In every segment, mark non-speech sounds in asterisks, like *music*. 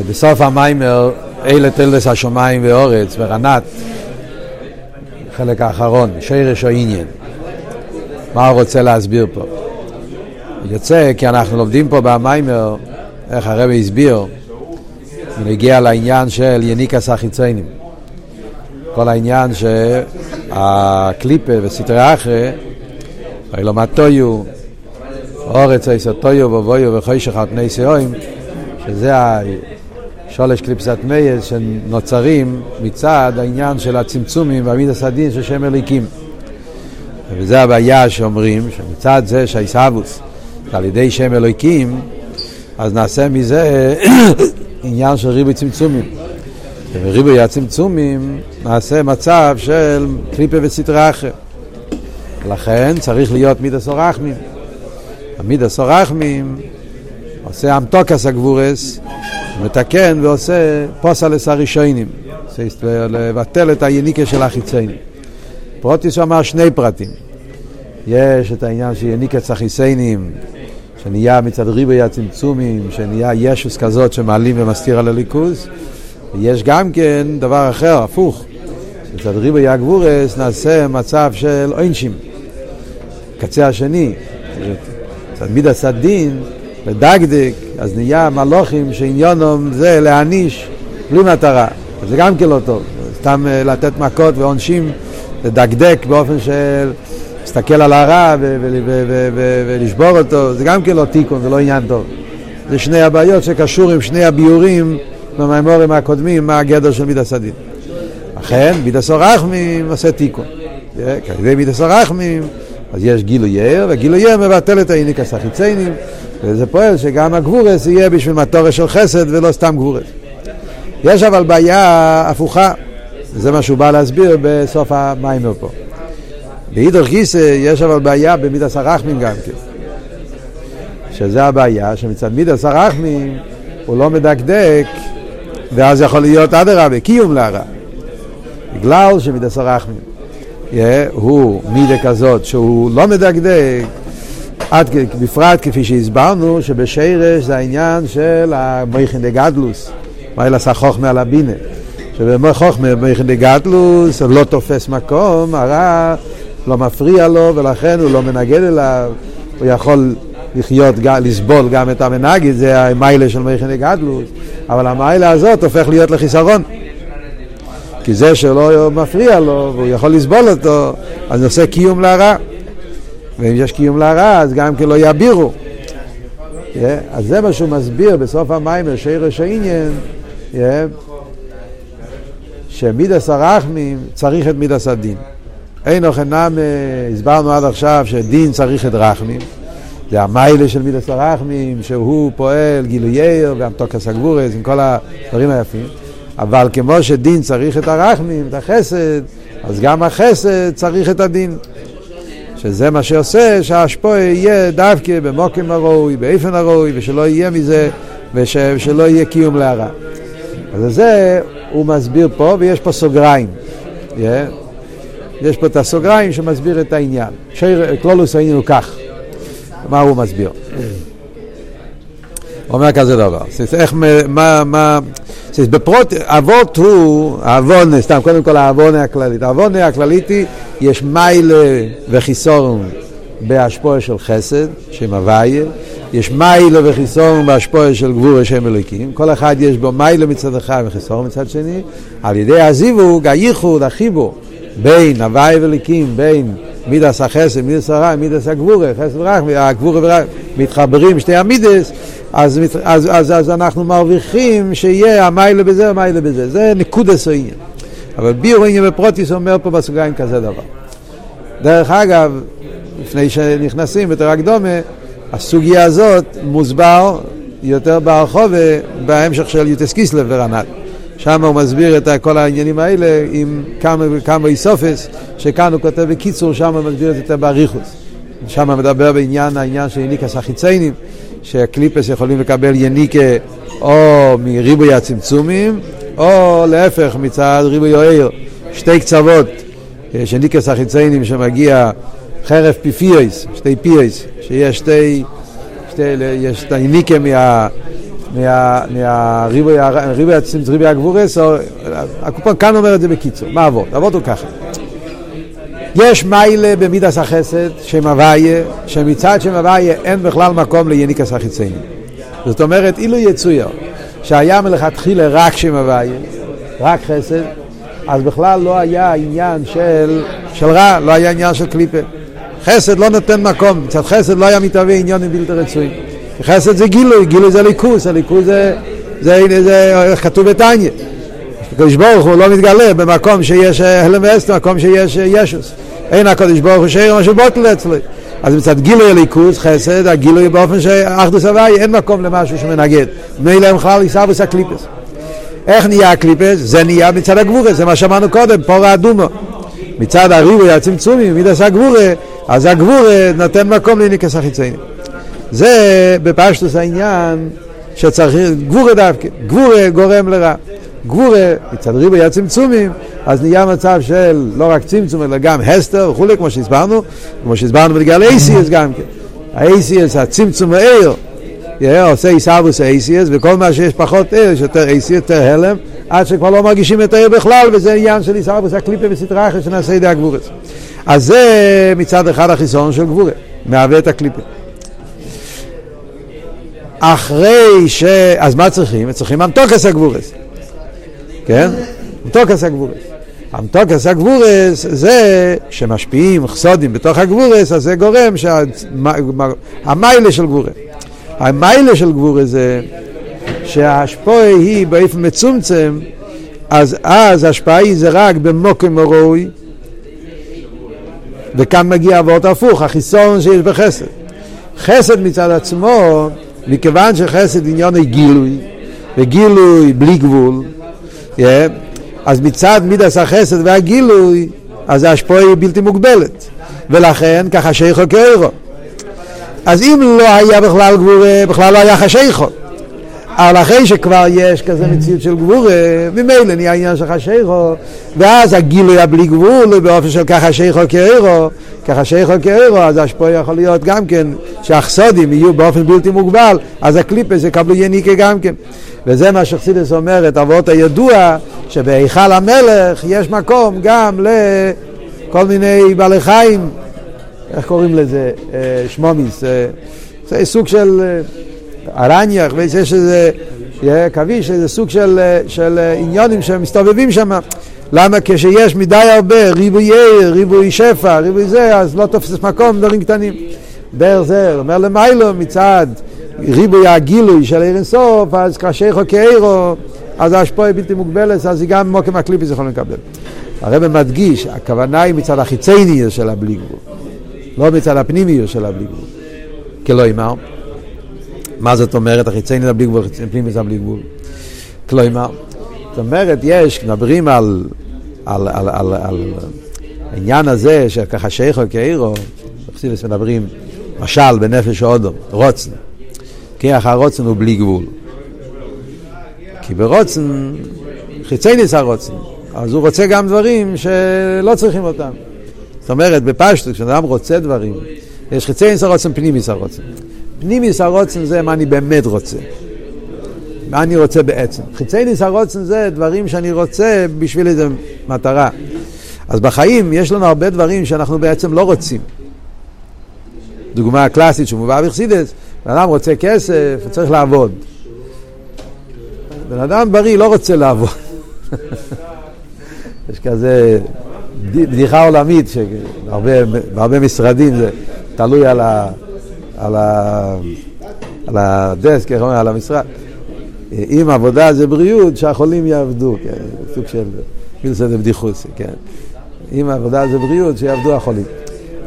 בסוף המיימר, אלה תלדס השמיים ואורץ, ורנת, חלק האחרון, שרש או עניין. מה הוא רוצה להסביר פה? יוצא כי אנחנו לומדים פה במיימר, איך הרבי הסביר, ונגיע לעניין של יניקס החיציינים. כל העניין שהקליפה וסתרי אחרי, אילומת טויו, אורץ איסו טויו ובויו וחוישך על פני סיועים, שזה השולש קליפסת מייס שנוצרים מצד העניין של הצמצומים והמידס הדין של שם אליקים. וזה הבעיה שאומרים, שמצד זה שהעיסאוווס על ידי שם אלוהיקים, אז נעשה מזה *coughs* עניין של ריבוי צמצומים. ובריבוי הצמצומים נעשה מצב של קליפה וסטרה אחר. לכן צריך להיות מידס אורחמים. המידס אורחמים עושה אמתוקס הגבורס, מתקן ועושה פוסלס הראשונים, לבטל את היניקה של החיציינים. פרוטיס אמר שני פרטים. יש את העניין של יניקת סחיסיינים, שנהיה מצד ריבוי הצמצומים, שנהיה ישוס כזאת שמעלים ומסתיר על הליכוז. ויש גם כן דבר אחר, הפוך, מצד ריבוי הגבורס נעשה מצב של עונשים. קצה השני, מצד מידס הדין, לדקדק, אז נהיה מלוכים שעניונם זה להעניש בלי מטרה. זה גם כן לא טוב, סתם לתת מכות ועונשים, לדקדק באופן של... להסתכל על הרע ולשבור אותו, זה גם כן לא תיקון, זה לא עניין טוב. זה שני הבעיות שקשור עם שני הביורים במימורים הקודמים, מה הגדר של מידס הדין. לכן, מידס הרחמים עושה תיקון. על ידי מידס הרחמים, אז יש גילוי ער, וגילוי ער מבטל את האיניקס החיציינים, וזה פועל שגם הגבורס יהיה בשביל מטורש של חסד ולא סתם גבורס. יש אבל בעיה הפוכה, זה מה שהוא בא להסביר בסוף המיימר פה. באידור גיסא יש אבל בעיה במידס הרחמים גם כן. שזה הבעיה, שמצד מידס הרחמים הוא לא מדקדק, ואז יכול להיות אדרבה, קיום להרע. בגלל שמידס הרחמים yeah, הוא מידה כזאת שהוא לא מדקדק, עד, בפרט כפי שהסברנו, שבשרש זה העניין של המויכין דגדלוס, מה אלא חוכמה על הבינה. שבמויכין דגדלוס לא תופס מקום, הרע לא מפריע לו ולכן הוא לא מנגד אליו, הוא יכול לחיות, לסבול גם את המנגד, זה המיילה של מייכן גדלוס, אבל המיילה הזאת הופך להיות לחיסרון. כי זה שלא מפריע לו והוא יכול לסבול אותו, אז נושא קיום להרע. ואם יש קיום להרע, אז גם כן לא יבירו. Yeah, אז זה מה שהוא מסביר בסוף המיימר, שירש העניין, yeah, שמידס הרחמים צריך את מידס הדין. אין אוכנם, הסברנו עד עכשיו שדין צריך את רחמים. זה המיילה של מידס הרחמים, שהוא פועל גילוייר והמתוקס הגבורס עם כל הדברים היפים. אבל כמו שדין צריך את הרחמים, את החסד, אז גם החסד צריך את הדין. שזה מה שעושה שהאשפוי יהיה דווקא במוקם הראוי, באיפן הראוי, ושלא יהיה מזה, ושלא יהיה קיום להרע. אז זה הוא מסביר פה, ויש פה סוגריים. Yeah. יש פה את הסוגריים שמסביר את העניין. שיר, קלולוס העניין הוא כך. מה הוא מסביר? *clears throat* הוא אומר כזה דבר. איך, מה, מה, בפרוט, אבות הוא, העוון, סתם, קודם כל העוונה הכללית. העוונה הכללית היא, יש מיילה וחיסורון בהשפוע של חסד, שם הוויה, יש מיילה וחיסורון בהשפוע של גבור השם אלוקים, כל אחד יש בו מיילה מצד אחד וחיסורון מצד שני, על ידי הזיווג, הייחוד, החיבור. בין הוואי וליקים, בין מידס החסד, מידס הרע, מידס הגבורה, חסד ורח, הגבורה ורח, מתחברים שתי המידס, אז, אז, אז, אז אנחנו מרוויחים שיהיה המיילה בזה, המיילה בזה. זה נקודס העניין. אבל ביור עניין ופרוטיס אומר פה בסוגריים כזה דבר. דרך אגב, לפני שנכנסים בתור הקדומה, הסוגיה הזאת מוסבר יותר ברחוב בהמשך של יוטס קיסלב ורנ"ל. שם הוא מסביר את כל העניינים האלה עם כמה וכמה איסופס, שכאן הוא כותב בקיצור, שם הוא מסביר את זה באריכוס. שם מדבר בעניין העניין של יניקס החיציינים, שהקליפס יכולים לקבל יניקה או מריבוי הצמצומים, או להפך מצד ריבוי אוהר, שתי קצוות, של ניקס החיציינים שמגיע חרף פיפייס, שתי פייס, שיש שתי, שתי יש את היניקה מה... מהריבוי הגבורס, הקופון כאן אומר את זה בקיצור, מה אבות? אבות הוא ככה. יש מיילה במידס החסד, שם הוויה, שמצד שם הוויה אין בכלל מקום ליניקס החיציינים. זאת אומרת, אילו יצויר שהיה מלכתחילה רק שם הוויה, רק חסד, אז בכלל לא היה עניין של, של רע, לא היה עניין של קליפה. חסד לא נותן מקום, מצד חסד לא היה מתהווה עניונים בלתי רצויים. חסד זה גילוי, גילוי זה ליכוס, הליכוס זה, זה, זה, זה כתוב בתניא. הקדוש ברוך הוא לא מתגלה במקום שיש הלם ואסתר, במקום שיש ישוס. אין הקדוש ברוך הוא שאיר משהו בוטל אצלי. אז מצד גילוי הליכוז, חסד, הגילוי באופן שאחדוס הוואי, אין מקום למשהו שמנגד. מילא הם בכלל יסבוס הקליפס. איך נהיה הקליפס? זה נהיה מצד הגבורה, זה מה שאמרנו קודם, פור האדומו. מצד הריבוי הצמצומי, מידס הגבורה, אז הגבורה נותן מקום לניקס החיציינים. זה בפשטוס העניין שצריך, גבורה דווקא, גבורה גורם לרע. גבורה, מצד ריבוי הצמצומים, אז נהיה מצב של לא רק צמצום, אלא גם הסתר וכולי, כמו שהסברנו, כמו שהסברנו בגלל אייסיאס גם כן. האייסיאס, הצמצום העיר, עושה איסאבוס אייסיאס, וכל מה שיש פחות עיר, יש יותר אייסיאס, יותר הלם, עד שכבר לא מרגישים את העיר בכלל, וזה עניין של איסאבוס הקליפה וסטרה אחרת שנעשה ידי הגבורס. אז זה מצד אחד החיסון של גבורה, מהווה את הקליפה. אחרי ש... אז מה צריכים? צריכים אמתוקס הגבורס. כן? אמתוקס הגבורס. אמתוקס הגבורס זה שמשפיעים חסודים בתוך הגבורס, אז זה גורם שהמיילה של גבורה. המיילה של גבורה זה שההשפועה היא באופן מצומצם, אז אז ההשפעה היא זה רק במוקם ראוי, וכאן מגיע אבות הפוך, החיסון שיש בחסד. חסד מצד עצמו, מכיוון שחסד עניין היא גילוי, וגילוי בלי גבול, אז מצד מידס החסד והגילוי, אז ההשפעה היא בלתי מוגבלת. ולכן ככה שייכו כאירו. אז אם לא היה בכלל גבורה, בכלל לא היה חשיכו. אבל אחרי שכבר יש כזה מציאות של גבורה, ממילא נהיה עניין של חשיכו, ואז הגילוי הבלי גבול באופן של ככה שייכו כאירו, ככה שייכו כאירו, אז השפוע יכול להיות גם כן שהחסודים יהיו באופן בלתי מוגבל, אז הקליפס יקבלו יניקה גם כן. וזה מה שחסידס אומרת, אבות הידוע, שבהיכל המלך יש מקום גם לכל מיני בעלי חיים, איך קוראים לזה? שמומיס. זה סוג של ארניח, ויש איזה קוויש, איזה סוג של, של עניונים שמסתובבים שם. למה כשיש מדי הרבה ריבוי עיר, ריבוי שפע, ריבוי זה, אז לא תופס מקום דברים קטנים. דר זה, אומר למיילו מצד ריבוי הגילוי של עיר אינסוף, אז כאשר חוקי עירו, אז ההשפעה היא בלתי מוגבלת, אז היא גם מוקם הקליפיס יכולים לקבל. הרב מדגיש, הכוונה היא מצד החיצייניוס של הבלי גבול, לא מצד הפנימיוס של הבלי גבול. כלומר, מה זאת אומרת החיצייניוס הבלי גבול, פנימיוס הבלי גבול? כלומר, זאת אומרת, יש, מדברים על, על, על, על, על העניין הזה שככה שייכו כאירו, בחסידס מדברים, משל בנפש האודום, רוצן. כיח הרוצן הוא בלי גבול. כי ברוצן, חיצי ניס הרוצן, אז הוא רוצה גם דברים שלא צריכים אותם. זאת אומרת, בפשטות, כשאדם רוצה דברים, יש חיצי ניס הרוצן, פנימיס הרוצן. פנימיס הרוצן זה מה אני באמת רוצה. מה אני רוצה בעצם. חיצי ניס הרוצן זה דברים שאני רוצה בשביל איזו מטרה. אז בחיים יש לנו הרבה דברים שאנחנו בעצם לא רוצים. דוגמה קלאסית שמובאה בחסידס, בן אדם רוצה כסף, צריך לעבוד. בן אדם בריא לא רוצה לעבוד. *laughs* יש כזה בדיחה עולמית שבהרבה משרדים זה תלוי על, ה, על, ה, על הדסק, איך אומרים, על המשרד. אם עבודה זה בריאות, שהחולים יעבדו, כן, סוג של, כאילו זה בדיחוס, כן. אם עבודה זה בריאות, שיעבדו החולים.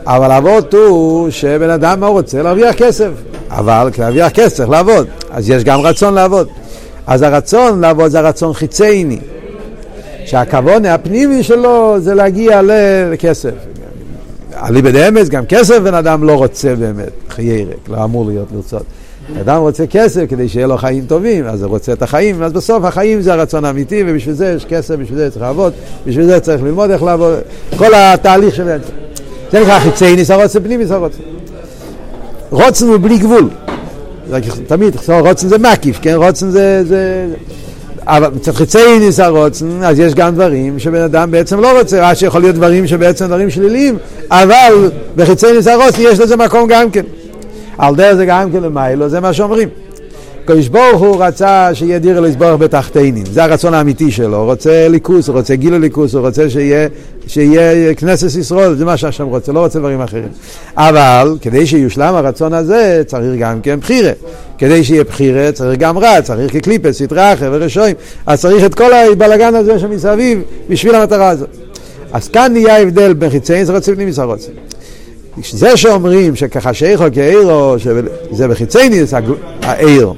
אבל אבות הוא שבן אדם מה רוצה? להרוויח כסף. אבל להרוויח כסף צריך לעבוד. אז יש גם רצון לעבוד. אז הרצון לעבוד זה הרצון חיצייני. שהכוון הפנימי שלו זה להגיע לכסף. אליבד אמץ, גם כסף בן אדם לא רוצה באמת, חיירק, לא אמור להיות לרצות. אדם רוצה כסף כדי שיהיה לו חיים טובים, אז הוא רוצה את החיים, אז בסוף החיים זה הרצון האמיתי, ובשביל זה יש כסף, בשביל זה צריך לעבוד, בשביל זה צריך ללמוד איך לעבוד, כל התהליך של... זה נקרא חיצי ניס הרוצן, פנימיס הרוצן. רוצן הוא בלי גבול. תמיד, רוצן זה מקיף, כן? רוצן זה... זה... אבל מצד חיצי ניס הרוצן, אז יש גם דברים שבן אדם בעצם לא רוצה, רק שיכול להיות דברים שבעצם דברים שליליים, אבל בחיצי ניס הרוצן יש לזה מקום גם כן. על דרך זה גם כן למיילו, זה מה שאומרים. הקדוש ברוך הוא רצה שיהיה דיר לסבורך בתחתינים, זה הרצון האמיתי שלו, הוא רוצה ליכוס, הוא רוצה גילו ליכוס, הוא רוצה שיהיה, שיהיה כנסת ישראל, זה מה שהשם רוצה, לא רוצה דברים אחרים. אבל כדי שיושלם הרצון הזה צריך גם כן בחירה. כדי שיהיה בחירה צריך גם רע, צריך כקליפס, סטרחה ורשועים, אז צריך את כל הבלגן הזה שמסביב בשביל המטרה הזאת. אז כאן נהיה הבדל בין חיצי רוצים לפנימיס הרוצים. זה שאומרים שככה שייכו כאירו, שזה בחיצייניס העיר.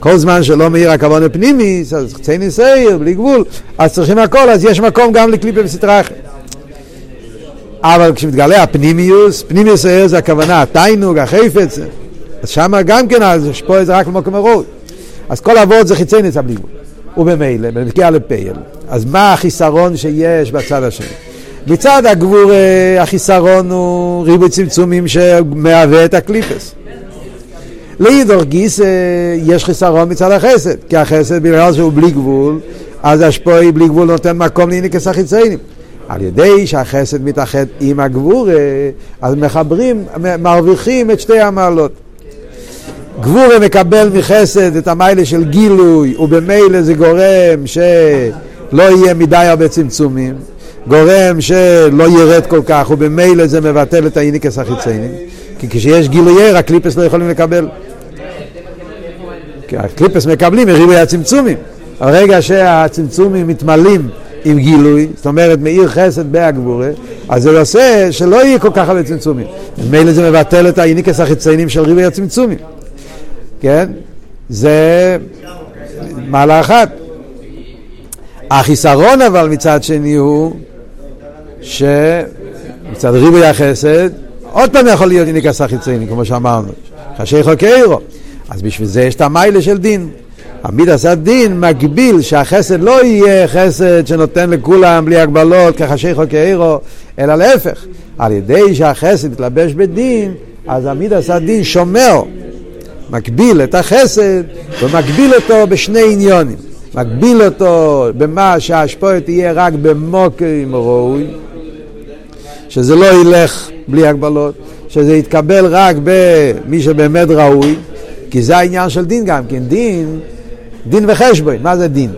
כל זמן שלא מאיר הכוון הפנימיס, אז חיצייניס העיר, בלי גבול, אז צריכים הכל, אז יש מקום גם לקליפה וסטרה אבל כשמתגלה הפנימיוס, פנימיוס העיר זה הכוונה, התיינוג, החפץ, אז שמה גם כן, אז יש פה איזה רק במקום הרוי. אז כל אבות זה חיצייניס הבלי גבול. ובמילא, בנגיע לפייל. אז מה החיסרון שיש בצד השני? מצד הגבור החיסרון הוא ריבוי צמצומים שמהווה את הקליפס. לאידור גיס יש חיסרון מצד החסד, כי החסד בגלל שהוא בלי גבול, אז השפועי בלי גבול נותן מקום לאיניקס החיציינים. על ידי שהחסד מתאחד עם הגבור, אז מחברים, מרוויחים את שתי המעלות. גבור מקבל מחסד את המיילה של גילוי, ובמילא זה גורם שלא יהיה מדי הרבה צמצומים. גורם שלא ירד כל כך, ובמילא זה מבטל את האיניקס החיציינים. כי כשיש גילויי, הקליפס לא יכולים לקבל. כי הקליפס מקבלים מריבוי הצמצומים. הרגע שהצמצומים מתמלאים עם גילוי, זאת אומרת מאיר חסד בהגבורה, אז זה עושה שלא יהיה כל כך הרבה צמצומים. ממילא זה מבטל את האיניקס החיציינים של ריבוי הצמצומים. כן? זה מעלה אחת. החיסרון אבל מצד שני הוא שמצד ריבוי החסד, עוד פעם יכול להיות איניקס החיצייני, כמו שאמרנו, חשי חוקיירו. אז בשביל זה יש את המיילה של דין. המידס הדין מגביל שהחסד לא יהיה חסד שנותן לכולם בלי הגבלות כחשי חוקיירו, אלא להפך. על ידי שהחסד מתלבש בדין, אז המידס הדין שומר, מגביל את החסד ומגביל אותו בשני עניונים. מגביל אותו במה שההשפועה תהיה רק במוקרים ראוי. שזה לא ילך בלי הגבלות, שזה יתקבל רק במי שבאמת ראוי, כי זה העניין של דין גם כן. דין, דין וחשבון, מה זה דין?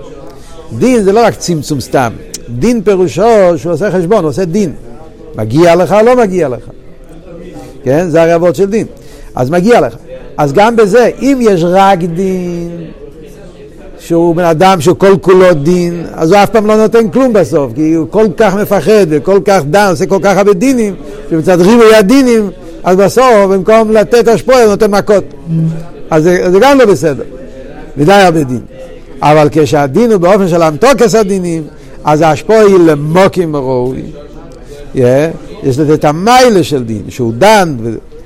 דין זה לא רק צמצום סתם, דין פירושו שהוא עושה חשבון, הוא עושה דין. מגיע לך לא מגיע לך? כן? זה הרי אבות של דין. אז מגיע לך. אז גם בזה, אם יש רק דין, שהוא בן אדם שכל כולו דין, אז הוא אף פעם לא נותן כלום בסוף, כי הוא כל כך מפחד וכל כך דן, עושה כל כך הרבה דינים, שמצד ריבוי הדינים, אז בסוף במקום לתת השפועה הוא נותן מכות. אז זה, זה גם לא בסדר, מדי הרבה דין. אבל כשהדין הוא באופן של המתוקס הדינים, אז ההשפועה היא למוקים ראוי. Yeah, יש לזה את המיילה של דין, שהוא דן.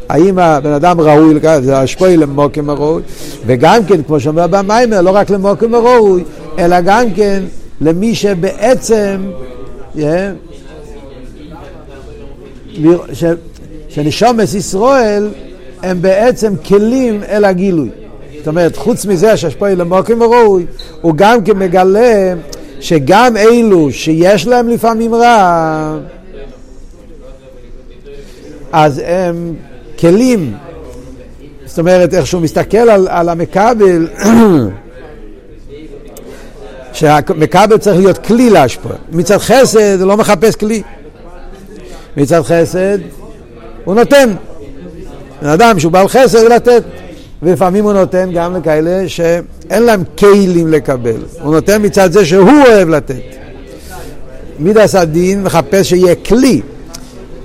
האם הבן אדם ראוי לכך, זה השפועי למוקם הראוי, וגם כן, כמו שאומר במיימר, לא רק למוקם הראוי, אלא גם כן למי שבעצם, yeah, ש, שנשומס ישראל הם בעצם כלים אל הגילוי. זאת אומרת, חוץ מזה שהשפועי למוקם הראוי, הוא גם כן מגלה שגם אלו שיש להם לפעמים רע, אז הם כלים, זאת אומרת, איך שהוא מסתכל על, על המכבל, *clears throat* שהמכבל צריך להיות כלי להשפעה. מצד חסד הוא לא מחפש כלי. מצד חסד הוא נותן. בן אדם שהוא בעל חסד הוא לתת. ולפעמים הוא נותן גם לכאלה שאין להם כלים לקבל. הוא נותן מצד זה שהוא אוהב לתת. מידס הדין מחפש שיהיה כלי.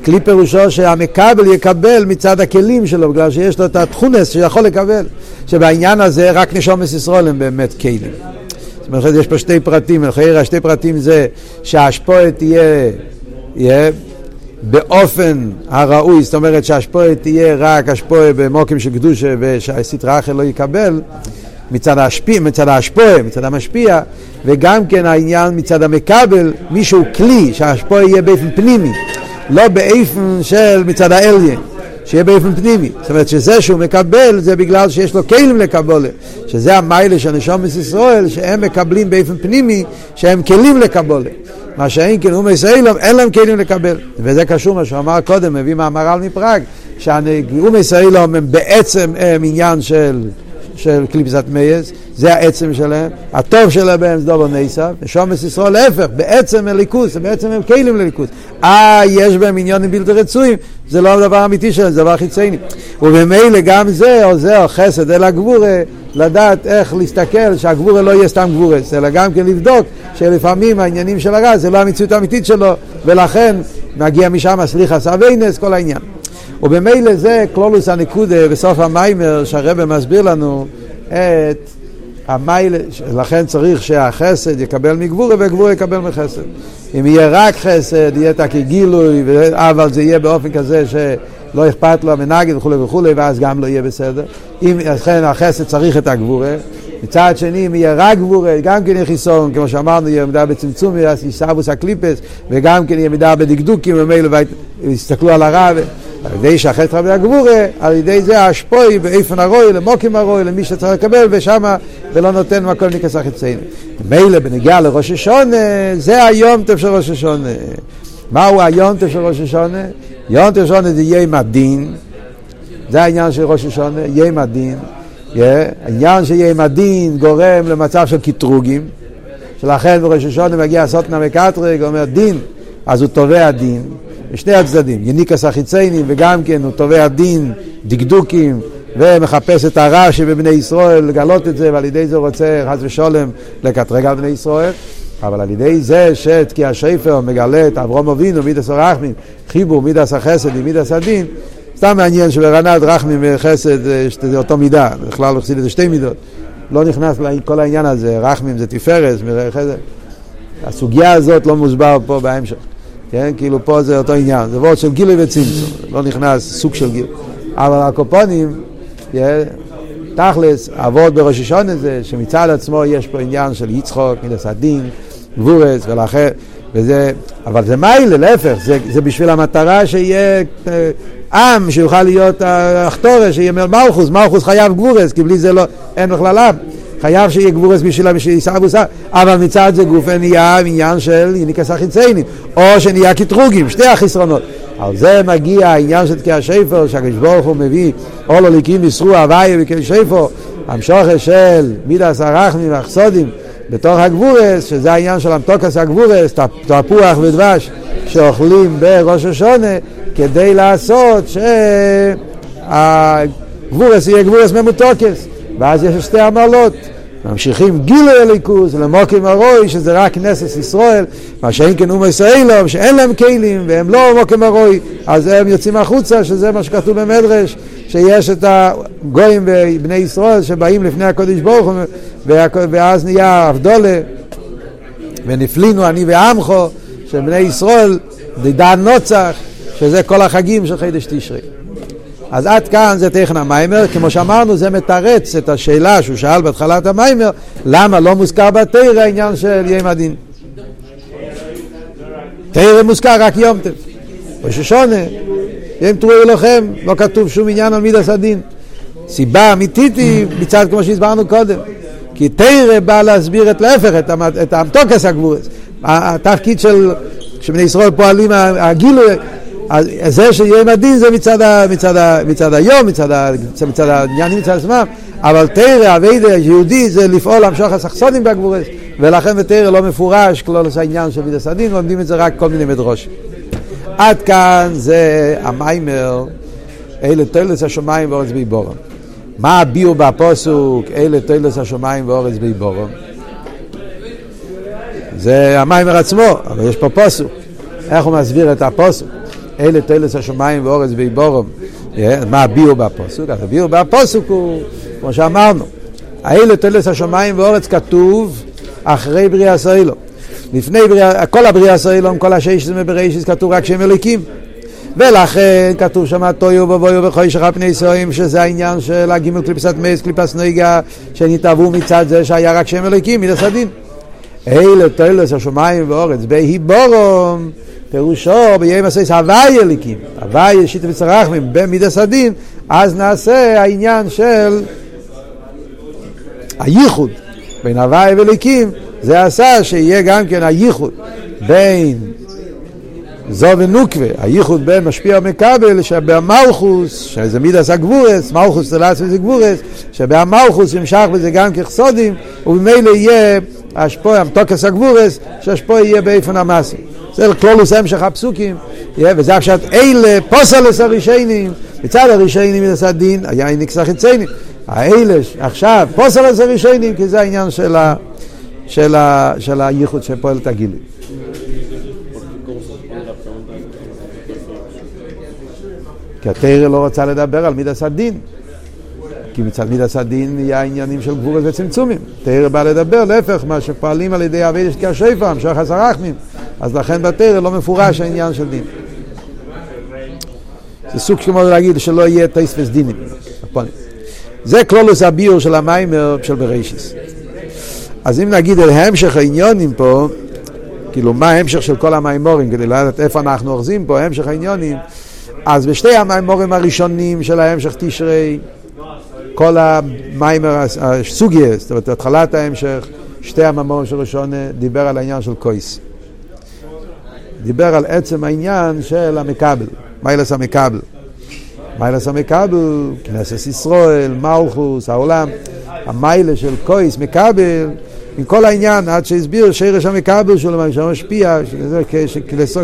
כלי פירושו שהמקבל יקבל מצד הכלים שלו, בגלל שיש לו את התכונס שיכול לקבל. שבעניין הזה רק נשומת ישראל הם באמת כלים. זאת אומרת, יש פה שתי פרטים, השתי פרטים זה שההשפועה תהיה, יהיה באופן הראוי, זאת אומרת שההשפועה תהיה רק השפועה במוקים של קדושה ושהסטרה אחר לא יקבל. מצד ההשפיע, מצד ההשפועה, מצד המשפיע, וגם כן העניין מצד המקבל, מישהו כלי, שההשפועה יהיה באופן פנימי. לא באיפן של מצד האליין. שיהיה באופן פנימי. זאת אומרת שזה שהוא מקבל זה בגלל שיש לו כלים לקבולה. שזה המיילה של נשומת ישראל, שהם מקבלים באופן פנימי, שהם כלים לקבולה. מה שאין כן אומי סיילום, אין להם כלים לקבל. וזה קשור מה אמר קודם, מביא מאמרל מפראג, שאומי סיילום הם בעצם הם עניין של... של קליפסת מייס, זה העצם שלהם, הטוב שלהם זה דובר נסף, ושומס ישראל להפך, בעצם הליכוס, בעצם הם כלים לליכוס. אה, יש בהם עניונים בלתי רצויים, זה לא הדבר האמיתי שלהם, זה דבר חיצייני. וממילא גם זה עוזר חסד אל הגבורה, לדעת איך להסתכל שהגבורה לא יהיה סתם גבורס, אלא גם כן לבדוק שלפעמים העניינים של הרע זה לא המציאות האמיתית שלו, ולכן מגיע משם סליחה סביינס, כל העניין. ובמילא זה כלולוס הנקודה בסוף המיימר שהרבא מסביר לנו את המיילה, לכן צריך שהחסד יקבל מגבורה וגבורה יקבל מחסד. אם יהיה רק חסד, יהיה תקי גילוי, אבל זה יהיה באופן כזה שלא אכפת לו המנגד וכולי וכולי, ואז גם לא יהיה בסדר. אם לכן החסד צריך את הגבורה. מצד שני, אם יהיה רק גבורה, גם כן יהיה חיסון, כמו שאמרנו, יהיה מידה בצמצום, יהיה סבוס הקליפס, וגם כן יהיה מידה בדקדוקים, ומילא יסתכלו על הרע. על ידי שהחטא רבי הגבורה, על ידי זה השפוי באיפן הרוי, למוקים הרוי, למי שצריך לקבל, ושמה, ולא נותן מקום ניקס החציינו. מילא בנגיעה לראש השונה, זה היום טוב של ראש השונה. מהו היום טוב של ראש השונה? יום טוב שונה זה יום הדין, זה העניין של ראש השונה, יום הדין. העניין של יום הדין גורם למצב של קטרוגים, שלכן בראש השונה מגיע סוטנה מקטרג, אומר דין, אז הוא תובע דין. משני הצדדים, יניקס החיציינים וגם כן הוא תובע דין, דקדוקים ומחפש את הרע שבבני ישראל, לגלות את זה ועל ידי זה הוא רוצה חס ושולם לקטרג על בני ישראל. אבל על ידי זה שתקיע השפר מגלה את אברום אבינו, מידס הרחמים, חיבור מידס החסד עם מידס הדין סתם מעניין שברנת רחמים וחסד זה אותו מידה, בכלל החסיד את זה שתי מידות. לא נכנס לכל העניין הזה, רחמים זה תפארת, הסוגיה הזאת לא מוסבר פה בהמשך כן? כאילו פה זה אותו עניין, זה וורד של גילוי וצמצום, לא נכנס סוג של גיל. אבל הקופונים, כן? תכלס, אבות בראש השונה זה שמצד עצמו יש פה עניין של יצחוק, מינס הדין, גבורס, ולכן, וזה, אבל זה מיילה, להפך, זה, זה בשביל המטרה שיהיה אה, עם, שיוכל להיות אחתורש, שיהיה מלכוס, מלכוס חייב גבורס, כי בלי זה לא, אין בכלל עם. חייב שיהיה גבורס בשביל שיסעבוס, אבל מצד זה גופה נהיה עניין של יניקס החיציינים, או שנהיה קטרוגים, שתי החסרונות. על זה מגיע העניין של תקיע שפר, שהקדוש ברוך הוא מביא אולו ליקים ישרו הוויה וקל שפר, המשוכר של מידס הרחמים והחסודים בתוך הגבורס, שזה העניין של המתוקס הגבורס, תפוח ודבש שאוכלים בראש השונה, כדי לעשות שהגבורס יהיה גבורס ממותוקס. ואז יש שתי עמלות. ממשיכים גילוי הליכוס, למוקים הרוי, שזה רק נסס ישראל, מה שאין כן אומה ישראלום, שאין להם כלים והם לא מוקים הרוי, אז הם יוצאים החוצה, שזה מה שכתוב במדרש, שיש את הגויים ובני ישראל שבאים לפני הקודש ברוך הוא, ואז נהיה אבדולה, ונפלינו אני ועמכו, שבני ישראל, דידן נוצח, שזה כל החגים של חידש תשרי. אז עד כאן זה טכן המיימר, כמו שאמרנו זה מתרץ את השאלה שהוא שאל בהתחלת המיימר, למה לא מוזכר בתרא העניין של יום הדין. תרא מוזכר רק יום טף. ראש השונה, יום תרואי לכם, לא כתוב שום עניין על מידס הדין. סיבה אמיתית היא מצד כמו שהסברנו קודם. כי תרא בא להסביר את להפך, את המתוקס הגבורס. התפקיד של, שבני ישראל פועלים, הגילוי, אז זה שיהיה מדין זה מצד, ה, מצד, ה, מצד היום, מצד, ה, מצד העניינים מצד עצמם, אבל תרא, אביידה, יהודי זה לפעול להמשוך הסכסונים בגבורס, ולכן בתרא לא מפורש כלול העניין של מידס הדין, לומדים את זה רק כל מיני מדרוש. עד כאן זה המיימר, אלה תולס השמיים ואורץ ביבורם. מה הביאו בפוסוק, אלה תולס השמיים ואורץ ביבורם? זה המיימר עצמו, אבל יש פה פוסוק. איך הוא מסביר את הפוסוק? אלה תלס השמיים ואורץ ואיבורם. מה הביאו בפוסוק? אז הביאו בפוסוק הוא, כמו שאמרנו, האלה תלס השמיים ואורץ כתוב אחרי בריאה סוילו. לפני בריאה, כל הבריאה סוילום, כל השש זה מבראשיס כתוב רק שם אליקים. ולכן כתוב שם טויו ובויו וחוישך פני סוים שזה העניין של הגימל קליפסת מייס קליפס נויגה שנתעבו מצד זה שהיה רק שם אליקים, מידס הדין. אלה תולס השמיים ואורץ בהיבורום פירושו ביום הסייס הוואי אליקים, הוואי שיטה וצרחמים במידס הדין, אז נעשה העניין של הייחוד. בין הוואי ואליקים, זה עשה שיהיה גם כן הייחוד בין זו ונוקווה, הייחוד בין משפיע ומקבל, שבמלכוס, שזה מידס הגבורס, מלכוס זה לעצמי זה גבורס, שבמלכוס ימשך בזה גם כחסודים, וממילא יהיה השפוע, תוקס הגבורס, שהשפוע יהיה באיפן המעשי. זה כלולוס המשך הפסוקים, וזה עכשיו אלה פוסלס הרישיינים, מצד הרישיינים מידס הדין, היה איניקס החיציינים. האלה עכשיו פוסלס הרישיינים, כי זה העניין של, ה, של, ה, של הייחוד שפועל את הגילוי. כי התרא לא רוצה לדבר על מידס הדין. כי מצד מידס הדין יהיה עניינים של גבורת וצמצומים. תרא בא לדבר, להפך, מה שפועלים על ידי אבי דשקי השפע, המשך הסרחמים. אז לכן בתרא לא מפורש העניין של דין. זה סוג כמו להגיד שלא יהיה טייס דינים. זה כלולוס הביור של המיימר של בראשיס. אז אם נגיד על המשך העניונים פה, כאילו מה ההמשך של כל המיימורים, כדי לדעת איפה אנחנו אוחזים פה, המשך העניונים, אז בשתי המיימורים הראשונים של ההמשך תשרי, כל המיימר הסוגיה, זאת אומרת, התחלת ההמשך, שתי המיימורים של ראשון דיבר על העניין של קויס. דיבר על עצם העניין של המקבל, מיילס המקבל. מיילס המקבל, כנסת ישראל, מלכוס, העולם, המיילה של קויס, מקבל, עם כל העניין, עד שהסביר שרש המקבל שלו, שמשפיע,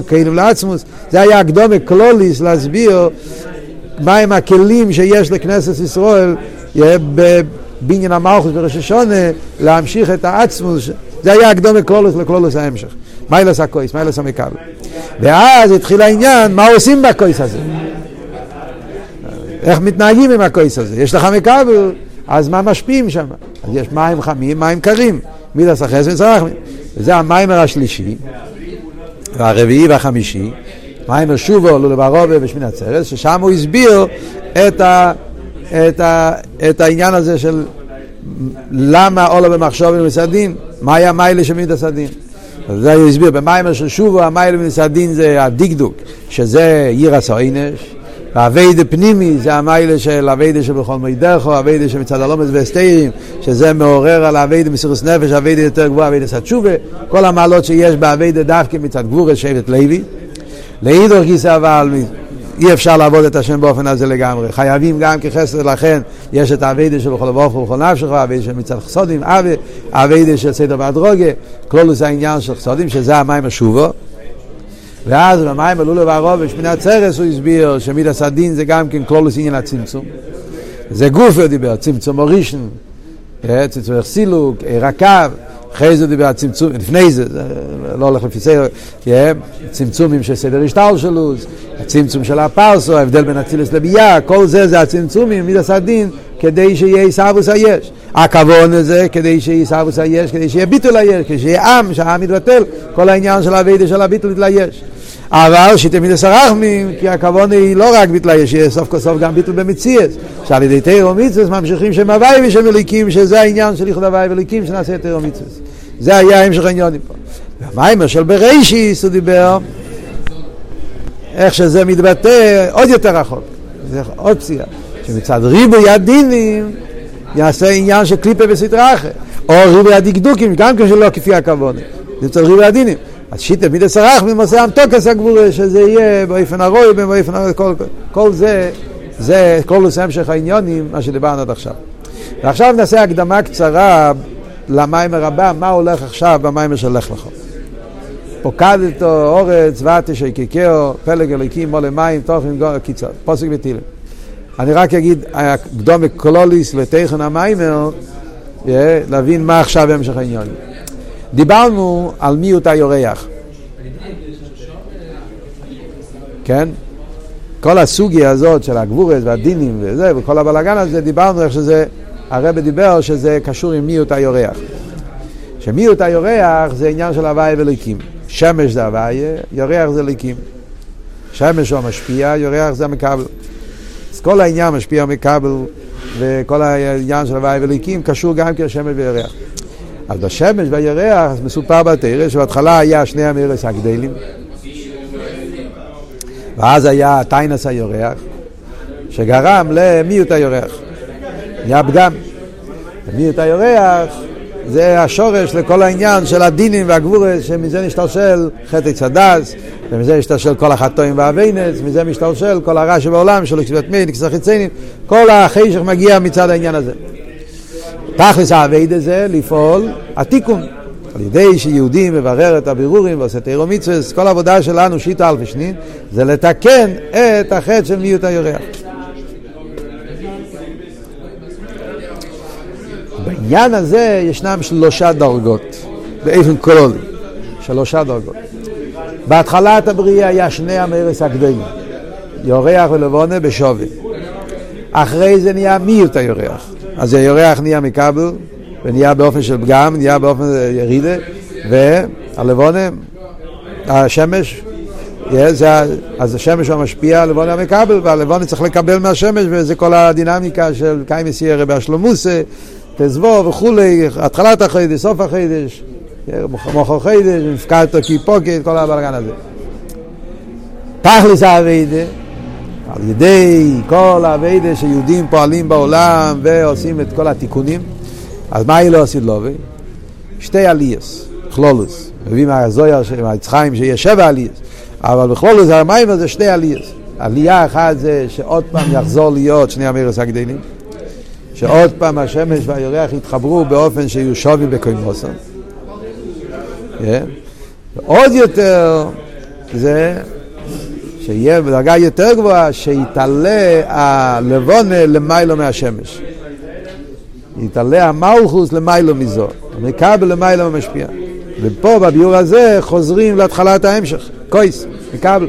כאילו לעצמוס, זה היה הקדומה קלוליס להסביר מהם הכלים שיש לכנסת ישראל בבניין המלכוס בראש השונה, להמשיך את העצמוס, זה היה הקדומה קלוליס לקלוליס ההמשך. מיילס הקויס, מיילס המקבל. ואז התחיל העניין, מה עושים בקויס הזה? איך מתנהגים עם הקויס הזה? יש לך מקבל, אז מה משפיעים שם? אז יש מים חמים, מים קרים. מידס החסד וצרחמים. וזה המיימר השלישי, והרביעי והחמישי, מיימר שובו לולברובה ושמין עצרת, ששם הוא הסביר את, ה, את, ה, את העניין הזה של למה עולה במחשוב ומסעדין, מה היה של מידס הדין. זה הוא הסביר, במיימר של שובו המיילה הדין זה הדקדוק, שזה ירס העינש, והאביידה פנימי זה המיילה של אביידה שבכל מידךו, אביידה שמצד הלומס והסתירים, שזה מעורר על אביידה מסירוס נפש, אביידה יותר גבוהה, אביידה סתשובה, כל המעלות שיש באביידה דווקא מצד גבורס שבט לוי. לאידור גיסא אבל אי אפשר לעבוד את השם באופן הזה לגמרי. חייבים גם כחסד לכן, יש את האביידה של בכל ברוך ובכל נפשך, האביידה של מצד חסודים, האביידה של סדר באדרוגה, כלולוס העניין של חסודים, שזה המים השובו. ואז במים עלו לבערוב בשמינת צרס הוא הסביר שמידס הדין זה גם כן כלולוס עניין הצמצום. זה גוף הוא דיבר, צמצום אורישן, צמצום סילוק, רקב, אחרי זה דיבר צמצום, לפני זה, זה לא הולך לפי סדר, צמצומים של סדר השטל שלו, הצמצום של הפרסו, ההבדל בין אצילס לביאה, כל זה זה הצמצומים, מידס הדין, כדי שיהיה עיסאוווס היש. הכוון הזה כדי שיהיה עיסאוווס היש, כדי שיהיה ביטול היש, כדי שיהיה עם, שהעם יתבטל, כל העניין של הווידה של הביטול יתלייש. אבל שתמיד הרחמים, כי הכוון היא לא רק ביטול היש, יהיה סוף כל סוף גם ביטול במציאס. שעל ידי תירו מצווס ממשיכים שם הוואי ושם אליקים, שזה העניין של איחוד הוואי ואליקים שנעשה תירו מצווס. זה היה המשך העניונים פה. והמיימר של בראשיס הוא דיבר, איך שזה מתבטא עוד יותר רחוק. זה עוד פסיעה. שמצד ריבוי הדינים יעשה עניין של קליפה וסטרה אחרת. או ריבוי הדקדוקים, גם כן שלא כפי הכוונה. זה מצד ריבוי הדינים. אז שיטה מידי סרח ממוסע אמתוקס הגבורה, שזה יהיה באופן הרוי, באופן הרוי, כל, כל זה, זה כל נושא המשך העניונים, מה שדיברנו עד עכשיו. ועכשיו נעשה הקדמה קצרה למיימר הבא, מה הולך עכשיו במיימר של לך לך. פוקדתו אורץ ותש יקיקאו פלג אלוקים מולה מים תוכן קיצור, פוסק ותהילים. אני רק אגיד, הקדום קלוליס לתכן המיימר, להבין מה עכשיו המשך העניין. דיברנו על מיעוט היורח. כן? כל הסוגיה הזאת של הגבורס והדינים וזה, וכל הבלאגן הזה, דיברנו איך שזה, הרב דיבר שזה קשור עם מיעוט היורח. שמיעוט היורח זה עניין של הוואי וליקים. שמש זה הוואי, יורח זה ליקים. שמש הוא המשפיע, יורח זה המקבל. אז כל העניין משפיע מכבל, וכל העניין של הוואי וליקים קשור גם כשמש וירח. אז בשמש והירח מסופר בתרא שבהתחלה היה שני המרס הגדלים, ואז היה טיינס היורח, שגרם למיעוט היורח. נהיה פגם. מיעוט היורח זה השורש לכל העניין של הדינים והגבורס, שמזה משתלשל חטא צדס, ומזה משתלשל כל החטואים והאביינס, מזה משתלשל כל הרע שבעולם של כתיבת מי, נקסר חיציינים, כל החשך מגיע מצד העניין הזה. תכלס האבייד זה לפעול התיקון. על ידי שיהודי מברר את הבירורים ועושה תירו מצווה, כל העבודה שלנו, שיטה אלפי שנין, זה לתקן את החטא של מיעוט היורח. בעניין הזה ישנם שלושה דרגות, באופן כללי, שלושה דרגות. בהתחלת הבריאה היה שני המרס הקדומים, יורח ולבונה בשווה. אחרי זה נהיה מיעוט היורח. אז היורח נהיה מכבל, ונהיה באופן של פגם, נהיה באופן ירידה, והלבונה, השמש, זה, אז השמש הוא משפיע, הלבונה המקבל, והלבונה צריך לקבל מהשמש, וזה כל הדינמיקה של קיימי סיירה באשלומוסה, תזבו וכולי, התחלת החודש, סוף החודש, מוח החודש, מפקדתו קיפוקת, כל הבלגן הזה. תכלס האביידה, על ידי כל האביידה שיהודים פועלים בעולם ועושים את כל התיקונים, אז מה היא לא עשית לו? שתי עלייס, כלולוס. מביא מהזויר, מהיצחיים, שיש שבע עלייס. אבל בכלולוס המים זה שתי עלייס. עלייה אחת זה שעוד פעם יחזור להיות שני המרס הגדלים. שעוד פעם השמש והירח יתחברו באופן שיהיו שובים בקוימוסון. Yeah. עוד יותר זה שיהיה בדרגה יותר גבוהה שיתעלה הלבונה למיילו מהשמש. יתעלה המלכוס למיילו מזו, המקבל למיילו משפיע. ופה בביור הזה חוזרים להתחלת ההמשך, קויס, מקבל.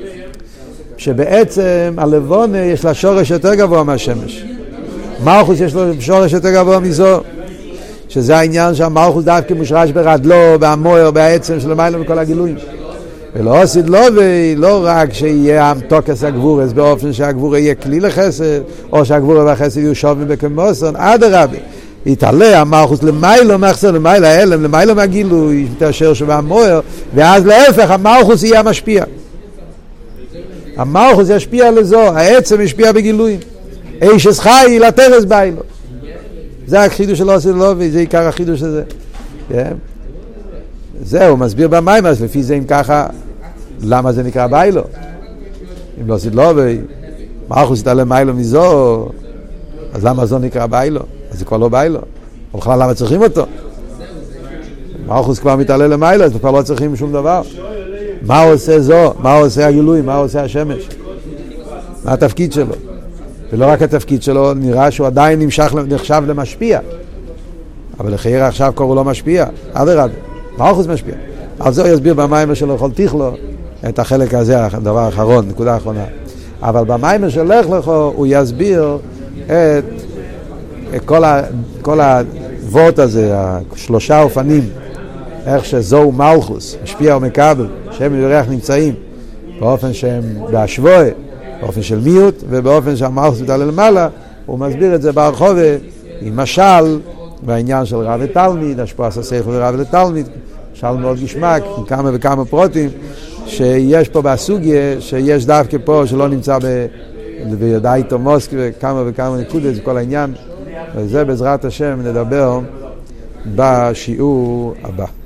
שבעצם הלבונה יש לה שורש יותר גבוה מהשמש. מלכוס יש לו שורש יותר גבוה מזו, שזה העניין שהמלכוס דווקא מושרש ברדלו, בהמויר, בעצם של למעלה מכל הגילויים. ולא עשית לא, ולא רק שיהיה תוקס הגבורס באופן שהגבורה יהיה כלי לחסד, או שהגבורה והחסד יהיו שובים בקמוסון, אדרבה. יתעלה המלכוס למיילו מחסר למיילו ההלם, למיילו מהגילוי, תאשר שבהמויר, ואז להפך המלכוס יהיה המשפיע. המלכוס ישפיע לזו, העצם ישפיע בגילויים. איש חי לטרס ביילו. זה החידוש של עושה לובי, זה עיקר החידוש הזה. כן? זהו, מסביר במים, אז לפי זה אם ככה, למה זה נקרא ביילו? אם לא עשית לובי, מלכוס יתעלם מיילו מזו, אז למה זו נקרא ביילו? אז זה כבר לא ביילו. בכלל למה צריכים אותו? מלכוס כבר מתעלה למיילו, אז כבר לא צריכים שום דבר. מה עושה זו? מה עושה הגילוי? מה עושה השמש? מה התפקיד שלו? ולא רק התפקיד שלו, נראה שהוא עדיין נמשך, נחשב למשפיע. אבל לחייר עכשיו קוראו לא משפיע, אדרבה, מלכוס משפיע. על זה הוא יסביר במיימר של אוכל תיכלו את החלק הזה, הדבר האחרון, נקודה אחרונה. אבל במיימר של לך לכו הוא יסביר את, את כל, ה, כל הוורט הזה, השלושה אופנים, איך שזוהו מלכוס, משפיע ומקבל, שהם וירח נמצאים, באופן שהם בהשווי. באופן של מיעוט ובאופן שהמלכוס מתעלה למעלה, הוא מסביר את זה ברחובה עם משל בעניין של רב ותלמיד, השפעת השכל ורב ותלמיד, משל מאוד גשמק, כמה וכמה פרוטים, שיש פה בסוגיה, שיש דווקא פה שלא נמצא ב... בידייתו מוסק וכמה וכמה נקודות, זה כל העניין, וזה בעזרת השם נדבר בשיעור הבא.